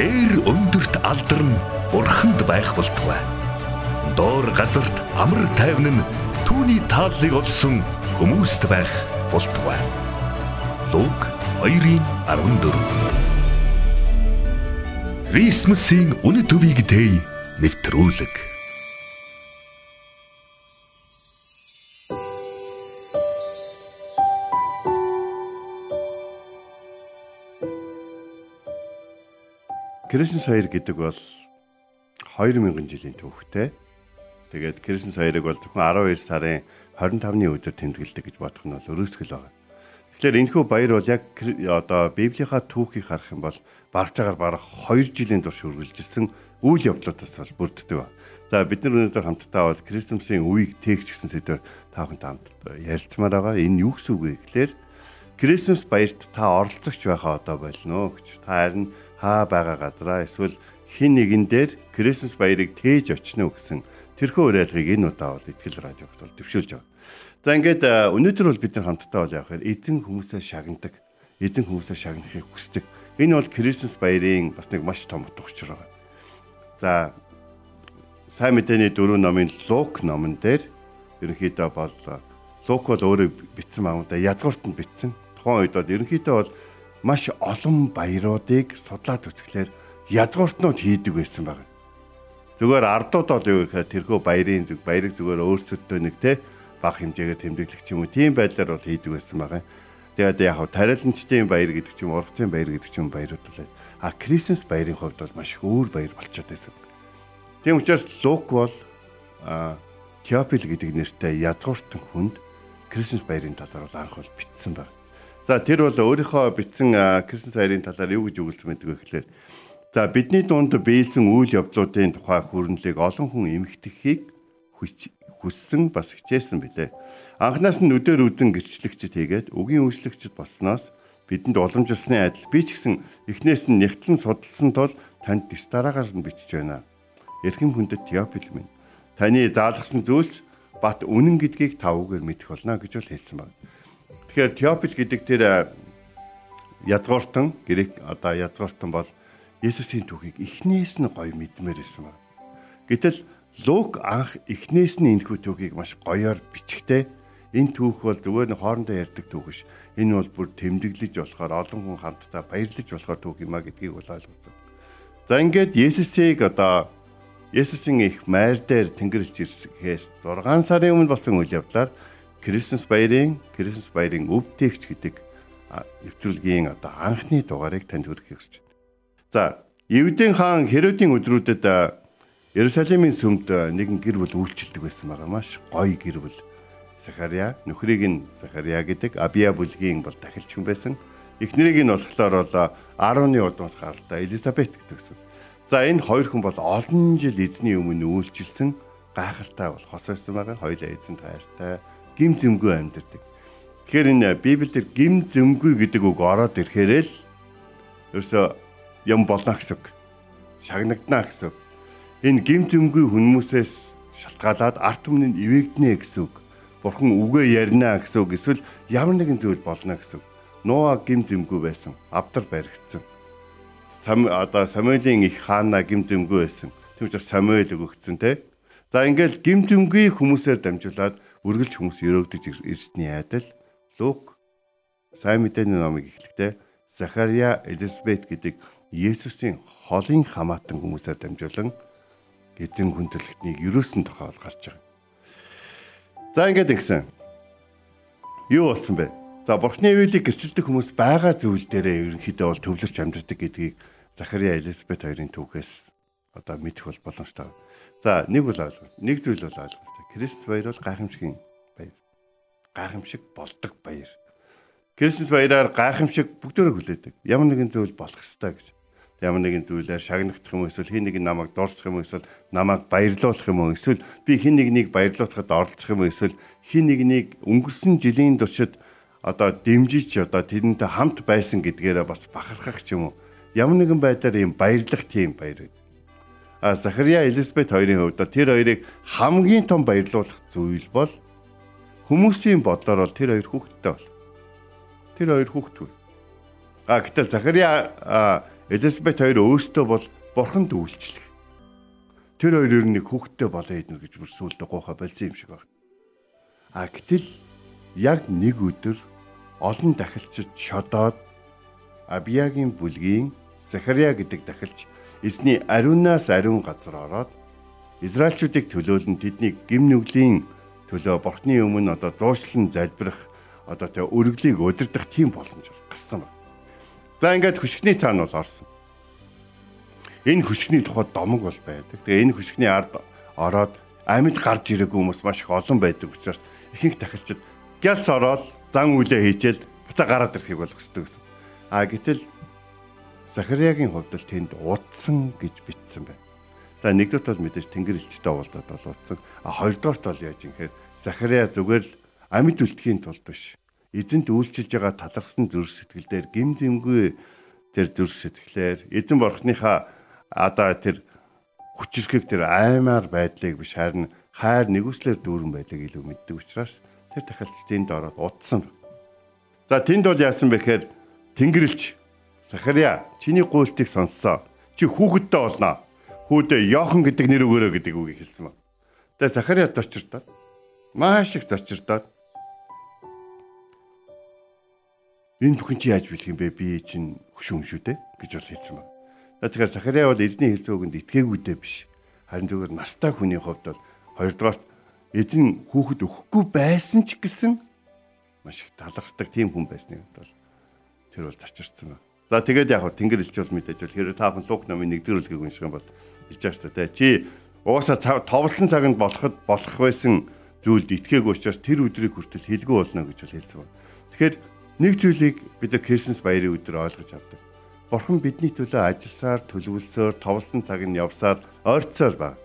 Дээр өндөрт алдарн бурханд байх болтугай. Доор газарт амар тайван нь түүний тааллыг олсон хүмүүст байх болтугай. Луг 2:14 Крисмсийн үнэ төвийг дэй нэвтрүүлэг Кришн саяр гэдэг бол 2000 жилийн түүхтэй. Тэгээд Кришн саярыг бол зөвхөн 12 сарын 25-ны өдөр тэмдэглэдэг гэж бодох нь бол өрөөсгөл байна. Тэгэхээр энэхүү баяр бол яг одоо Библийнхаа түүхийг харах юм бол барцаагаар бараг 2 жилийн турш үргэлжилсэн үйл явдлуудаас бол бүрддэг ба. За бид нар өнөөдөр хамтдаа бол Крисмсийн үеийг тээгч гэсэн сэдвээр та бүхэнд хамт ярилцмаар байгаа. Энэ юу гэсэн үг вэ гэхээр Крисмс баярт та оролцогч байхаа одоо болно гэж. Та харин хаа байгаа газараа эсвэл хин нэгэн дээр Крисмас баярыг тээж очно гэсэн тэрхүү уриалгыг энэ удаа бол ихтгэл радиогт бол төвшүүлж байгаа. За ингээд өнөөдөр бол бид нар хамтдаа бол явахаар эзэн хүмүүсээ шагнадаг, эзэн хүмүүсээ шагнахыг хүсдэг. Энэ бол Крисмас баярын бас нэг маш том утга учир байгаа. За сайн мэдээний дөрөв номын Лук номон дээр ерөнхийдөө бол Лук бол өөрөө бичсэн да язгуурт нь бичсэн. Тухайн үед бол ерөнхийдөө бол маш олон баяруудыг судлаад үзэхлээр язгууртнууд хийдэг байсан байна. Зүгээр ардууд бол юу гэхээр тэрхүү баярын зүг баярыг зүгээр өөрсөдөө нэг те бага хэмжээгээр тэмдэглэх юм уу тийм байдлаар бол хийдэг байсан байгаа. Тэгээд яг хав тариланчдын баяр гэдэг ч юм ургацын баяр гэдэг ч юм баярууд бол а Крисмас баярын хувьд бол маш өөр баяр болчиход байсан. Тийм учраас Лук бол а Теопил гэдэг нэртэй язгууртан хүнд Крисмас баярын талаар бол анх бол бичсэн байна. За тэр бол өөрийнхөө бичсэн Крисмас баярын талаар юу гэж өгүүлсэн байдаг вэ гэхээр за бидний дунд биелсэн үйл явдлуудын тухай хүрнэлийг олон хүн эмгтгэхийг хүссэн бас хичээсэн билээ. Анхнаас нь нүдээр үдэн гэрчлэгчд хийгээд үгийн үйлчлэгчд болсноос бидэнд уламжилсны адил би ч гэсэн эхнээс нь нэгтлэн судалсан тул танд дэс дараагаар нь бичиж байна. Эрхэм хүндэт Теопил минь таны заалгасан зүйлс бат үнэн гэдгийг та үгээр мэдэх болно гэж бол хэлсэн байна. Тэгэхээр Теопил гэдэг тэр язгууртан грек одоо язгууртан бол Есүсийн түүхийг эхнээс нь гоё мэдмээр байсан ба. Гэтэл Лук анх эхнээс нь энэхүү түүхийг маш гоёор бичгтээ энэ түүх бол зүгээр нь хоорондоо ярьдаг түүх биш. Энэ бол бүр тэмдэглэж болохоор олон хүн хамтдаа баярлаж болохоор түүх юм а гэдгийг бол ойлгосон. За ингээд Есүсийг одоо Есүсийн их майр дээр тэнгэрч ирсгээс 6 сарын өмнө болсон үйл явдлаар Крисмас баярын Крисмас баярын өв тээгч гэдэг нэвтрүүлгийн одоо анхны дугаарыг танд хүргэхийг хүсэж байна. За, Евдийн хаан Херодийн өдрүүдэд Иерусалимийн сүмд нэгэн гэр бүл үйлчилдэг байсан байгаа маш гоё гэр бүл. Захария, нөхрийг нь Захария гэдэг Абия бүлгийн бол дахилч хүн байсан. Эхнэрийг нь болохоор бол 10-ны удаас гаралтай Элизабет гэдэгсэн. За энэ хоёр хүн бол олон жил эзний өмнө үйлчилсэн гайхалтай бол хос байсан байгаа. Хоёулаа эзэнт хайртай гим зэмгүй амьдардаг. Тэгэхээр энэ Библиэлд гим зэмгүй гэдэг үг ороод ирэхээр л ерөөсө юм болно гэсэн үг. Шагнагдана гэсэн үг. Энэ гим зэмгүй хүмүүсээс шалтгаалаад арт өмнө нь ивэгднэ гэсэн үг. Бурхан үгээ ярина гэсэн үг. Эсвэл ямар нэгэн зүйл болно гэсэн үг. Нуа гим зэмгүй байсан. Авдар баригдсан. Сам одоо Самуэлийн их хаана гим зэмгүй байсан. Тийм учраас Самуэль өгөгдсөн те. За ингээл гим зэмгүй хүмүүсээр дамжуулаад үргэлж хүмүүс өрөөгдөж ирсний айдал Лук сайн мэдээний номыг эхлэхдээ Захария Элизабет гэдэг Есүсийн холын хамаатан хүмүүсээр дамжуулан эзэн хүндлэгтнийг ерөөсөн тохиол гарч байгаа. За ингээд ингэсэн. Юу болсон бэ? За бурхны үеийг гэрчилдэг хүмүүс байгаа зүйл дээрээ ерөнхийдөө бол төвлөрч амьдардаг гэдгийг Захария Элизабет хоёрын түүхээс одоо мэдэх бол боломжтой. За нэг бол ойлгоо. Нэг зүйл бол ойлгоо. Крисмас баяр бол гайхамшигын баяр. Гайхамшиг болдог баяр. Крисмас баяраар гайхамшиг бүгдөө хүлээдэг. Ямар нэгэн зүйл болох ёстой гэж. Ямар нэгэн зүйлээр шагнагдах юм эсвэл хин нэг намайг дурсах юм эсвэл намайг баярлуулах юм эсвэл би хин нэгнийг баярлуулахад оролцох юм эсвэл хин нэгнийг өнгөрсөн жилийн туршид одоо дэмжиж одоо тэрнтэй хамт байсан гэдгээрээ бас бахархах ч юм уу. Ямар нэгэн байдлаар ийм баярлах тийм баяр. А Захария Элизабет хоёрын хувьд тэр хоёрыг хамгийн том баярлуулах зүйл бол хүмүүсийн бодлоор бол тэр хоёр хүүхэдтэй бол. Тэр хоёр хүүхдгүй. А гэтэл Захария Элизабет хоёр өөртөө бол бурханд үйлчлэх. Тэр хоёроор нэг хүүхдтэй болоо идэнэ гэж бүр сүулдэ гоохо болсон юм шиг байна. А гэтэл яг нэг өдөр олон дахилчид шодоод Абиягийн бүлгийн Захария гэдэг дахилч эзний ариунаас ариун газар ороод Израильчүүдийг төлөөлн тэдний гим нүглийн төлөө бурхны өмнө одоо дуушлан залбирах одоо тэ өргөлийг удирдах тийм боломж гарсан байна. За ингээд хөшгний цаана бол орсон. Энэ хөшгний тухай домог бол байдаг. Тэгээ энэ хөшгний ард ороод амьд гарч ирээгүй хүмүүс маш их олон байдаг учраас ихэнх тахилчид гялс ороод зан үлээ хийжэл буцаа гараад ирэхийг бол хүсдэг гэсэн. А гэтэл Захариагийн хувьд л тэнд удсан гэж бичсэн байна. За нэгдүгээр бол мэдээж тэнгэр элчтэй уулзаад бол удсан. А хоёрдугаарт бол яаж юм хэрэг Захариа зүгээр л амьд үлдэхийн тулд биш. Эзэнт үйлчилж байгаа талархсан зүрх сэтгэл дээр гим зэмгүй тэр зүрх сэтгэлээр эзэн бурхныхаа одоо тэр хүчрхэг тэр аймаар байдлыг биш харин хайр нэгүслэр дүүрэн байдлыг илүү мэддэг учраас тэр дахиад тэнд ороод удсан. За тэнд бол яасан бэхээр Тэнгэрлэгч Захария чиний гуйлтыг сонссоо. Чи хүүхэдтэй болно. Хүүдээ Йохан гэдэг нэр өгөөрэй гэдэг үгийг хэлсэн ба. Тэгээ Захариад очирдоод маш их зочирдоод энэ бүхэн чи яаж бэлэх юм бэ? Би чинь хөшүүн шүү дээ гэж бол хэлсэн ба. Тэгэхээр Захария бол эзний хэлсэн үгэнд итгээгүй биш. Харин зөвхөн настай хүний хувьд бол хоёрдугаарт эзэн хүүхэд өгөхгүй байсан ч гэсэн маш их талархдаг тийм хүн байсныг бол тэр бол зочирцсан байна. За тэгээд яг тэнгэр элч бол мэдээж бол хэрэг та бүхэн лук номын 1-р бүлгийг унших юм бол хэлж байгаа шүү дээ. Чи угаасаа товлон цаганд болоход болох байсан зүйлд итгээгүй учраас тэр өдрийг хүртэл хэлгүй болно гэж бол хэлсэн байна. Тэгэхээр нэг зүйлийг бид Крисмас баярын өдөр ойлгож авдаг. Бурхан бидний төлөө ажилласаар, төлөвлөсөөр, товлсон цаг нь явсаар ойрцоор байна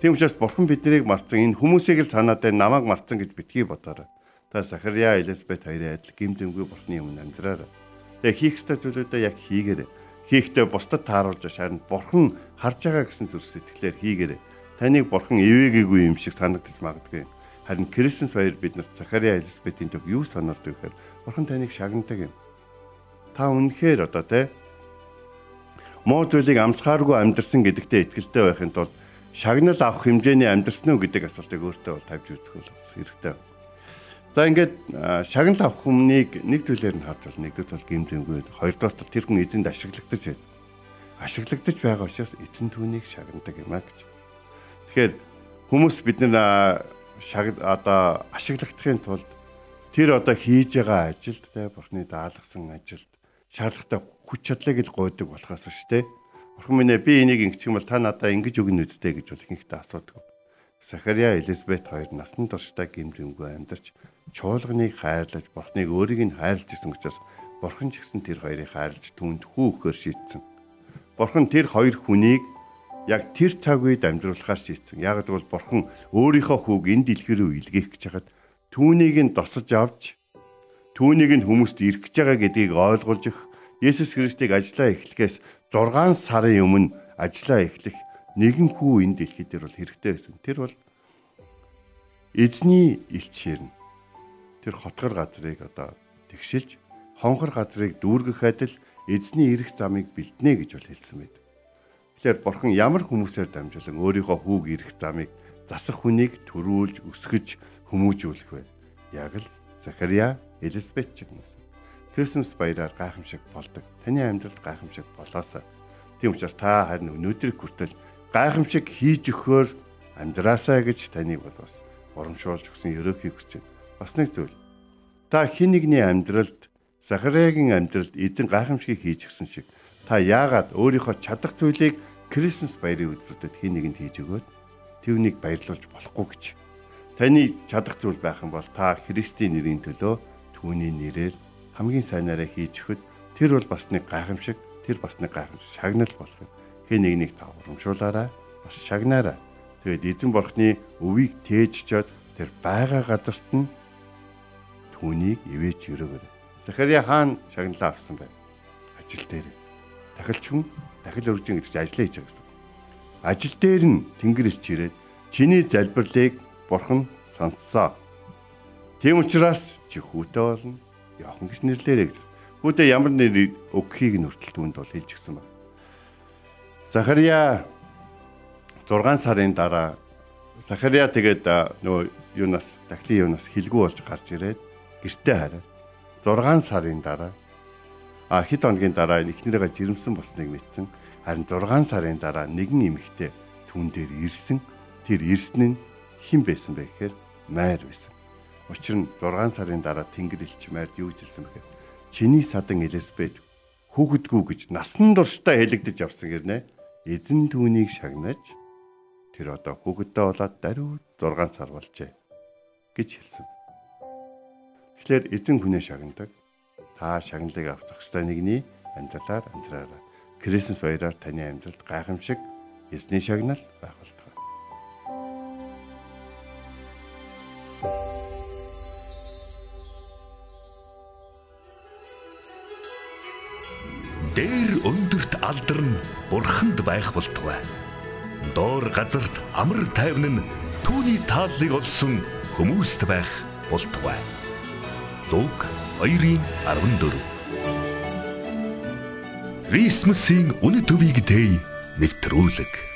Тийм учраас бурхан биднийг марцсан энэ хүмүүсийг л санаад бай намайг марцсан гэж битгий бодоорой. Та Захария Элизабет хоёрын адил гимзэмгүй бурхны өмнө амьдраарай. Тэгээ хийх ёстой зүйлүүдээ яг хийгээрэй. Хийхдээ бусдад тааруулж харин бурхан харж байгаа гэсэн зүрх сэтгэлээр хийгээрэй. Таныг бурхан ивэгээгүй юм шиг санагдаж магадгүй. Харин Крисмас баяр биднэрт Захария Элизабетийн төв юу сануулдаг гэхээр бурхан таныг шагнадаг юм. Та үнэхээр одоо те муу зүйлийг амсгааргүй амьдрсан гэдэгтээ итгэлтэй байхын тулд шагнал авах хэмжээний амьдрсан уу гэдэг асуултыг өөртөө бол тавьж үзэх хэрэгтэй. За ингээд шагнал авах хүмнийг нэг зүйлээр нь харж бол нэгдүгээр бол гимзэмгүй, хоёрдугаар бол тэр хүн эзэнд ашиглагдаж байна. Ашиглагдаж байгаа учраас эзэн түүнийг шагнадаг юм а гэж. Тэгэхээр хүмүүс бид нар шаг одоо ашиглагдахын тулд тэр одоо хийж байгаа ажилд те бурхны даалгасан ажилд шаардлагатай хүч чадлыг л гойдог болохоос шүү дээ Бурхан минь ээ би энийг ингэчих юм бол та надаа ингэж өгнө үсттэй гэж бол ихэнхдээ асуудаг. Захария Элизабет хоёр насны туршдаа гимлэмгүй амьдарч чуулганыг хайрлаж Бурханыг өөрийг нь хайрлаж исэн учраас Бурхан ч гэсэн тэр хоёрыг хайрлаж түүнд хүү өгөхөр шийдсэн. Бурхан тэр хоёр хүнийг яг тэр цаг үед амьдруулахаар шийдсэн. Яг гэвэл Бурхан өөрийнхөө хүүг энэ дэлхий рүү илгээх гэж хахад түүнийг нь досож авч түүнийг нь хүмүүст ирэх гэж байгаа гэдгийг ойлгуулж их Есүс Христийг ажиллаа эхлэхээс 6 сарын өмнө ажиллаа эхлэх нэгэн хүү энэ дэлхий дээр бол хэрэгтэй байсан. Тэр бол эзний элчээр нь тэр хотгор газрыг одоо тэгшилж хонхор газрыг дүүргэх адил эзний эрх замыг бэлднэ гэж бол хэлсэн байд. Тэгэхээр бурхан ямар хүмүүсээр дамжуулан өөрийнхөө хүүг эрх замыг засах хүнийг төрүүлж өсгөж хүмүүжүүлэх вэ? Яг л Захария, Элизабет ч юм уу. Крисмас баяраар гайхамшиг болдог. Таны амьдралд гайхамшиг болоосаа. Тийм учраас та харин өнөөдрийг хүртэл гайхамшиг хийж өгөхөөр амьдраасаа гэж таныг бол бас урамшуулж өгсөн ерөөхдийг хүсэж байна. Бас нэг зүйл. Та хин нэгний амьдралд Захариагийн амьдралд эзэн гайхамшигыг хийж өгсөн шиг та яагаад өөрийнхөө чадах зүйлийг Крисмас баярын өдрүүдэд хин нэгэнд хийж өгөөд түүнийг баярлуулж болохгүй гэж. Таны чадах зүйл байх юм бол та Христийн нэрийн төлөө түүний нэрээр хамгийн сайнаараа хийж өгөхөд тэр бол бас нэг гайхамшиг, тэр бас нэг гайхамшиг шагнал болох юм. Хэн нэг нэг та урамшуулаарай, бас шагнаарай. Тэгээд эзэн бурхны өвийг тээжчод тэр байгаа газарт нь түүнийг ивэж өрөөгөр. Захария хаан шагналаа авсан байна. Ажил дээр. Дахилч хүн дахил өржин гэж ажиллаа хийж байгаа гэсэн. Ажил дээр нь тэнгэрлэгч ирээд чиний залбирлыг бурхан сонссоо. Тийм учраас чи хүүтэй болно Яохан гэж нэрлээрэй гэж. Хүүдээ ямар нэр өгөхийг нь хүртэл түүнд бол хэлж гисэн байна. Захария 6 сарын дараа Захария тэгээд нөгөө юунаас дахлын юунаас хилгүү болж гарч ирээд гэртээ хараад 6 сарын дараа а хэд хоногийн дараа эхнэрээ жирэмсэн болсныг мэдсэн. Харин 6 сарын дараа нэгэн эмэгтэй түн дээр ирсэн. Тэр ирсэн нь хэн байсан бэ гэхээр майр байсан. Учир нь 6 сарын дараа Тэнгэр элч майрд юу хэлсэн бэхээр чиний садан Элизабет хүүхэдгүй гэж насан туршдаа хэлэгдэж явсан гэрнэ. Эзэн түүнийг шагнаж тэр одоо хүүхэдтэй болоод даруй 6 сар болжээ гэж хэлсэн. Тэгэхээр эзэн хүнээ шагнадаг. Та шагналыг авах ёстой нэгний амьдралаар амьдраарай. Крисмас баяраар таны амьдралд гайхамшиг эзний шагнал байх болтугай. Өндөрт алдарн бурханд байх болтугай. Доор газарт амар тайван нь түүний тааллыг олсон хүмүүст байх болтугай. Лук 2:14 Крисмсийн үнэ төвийг дэй нэвтрүүлэг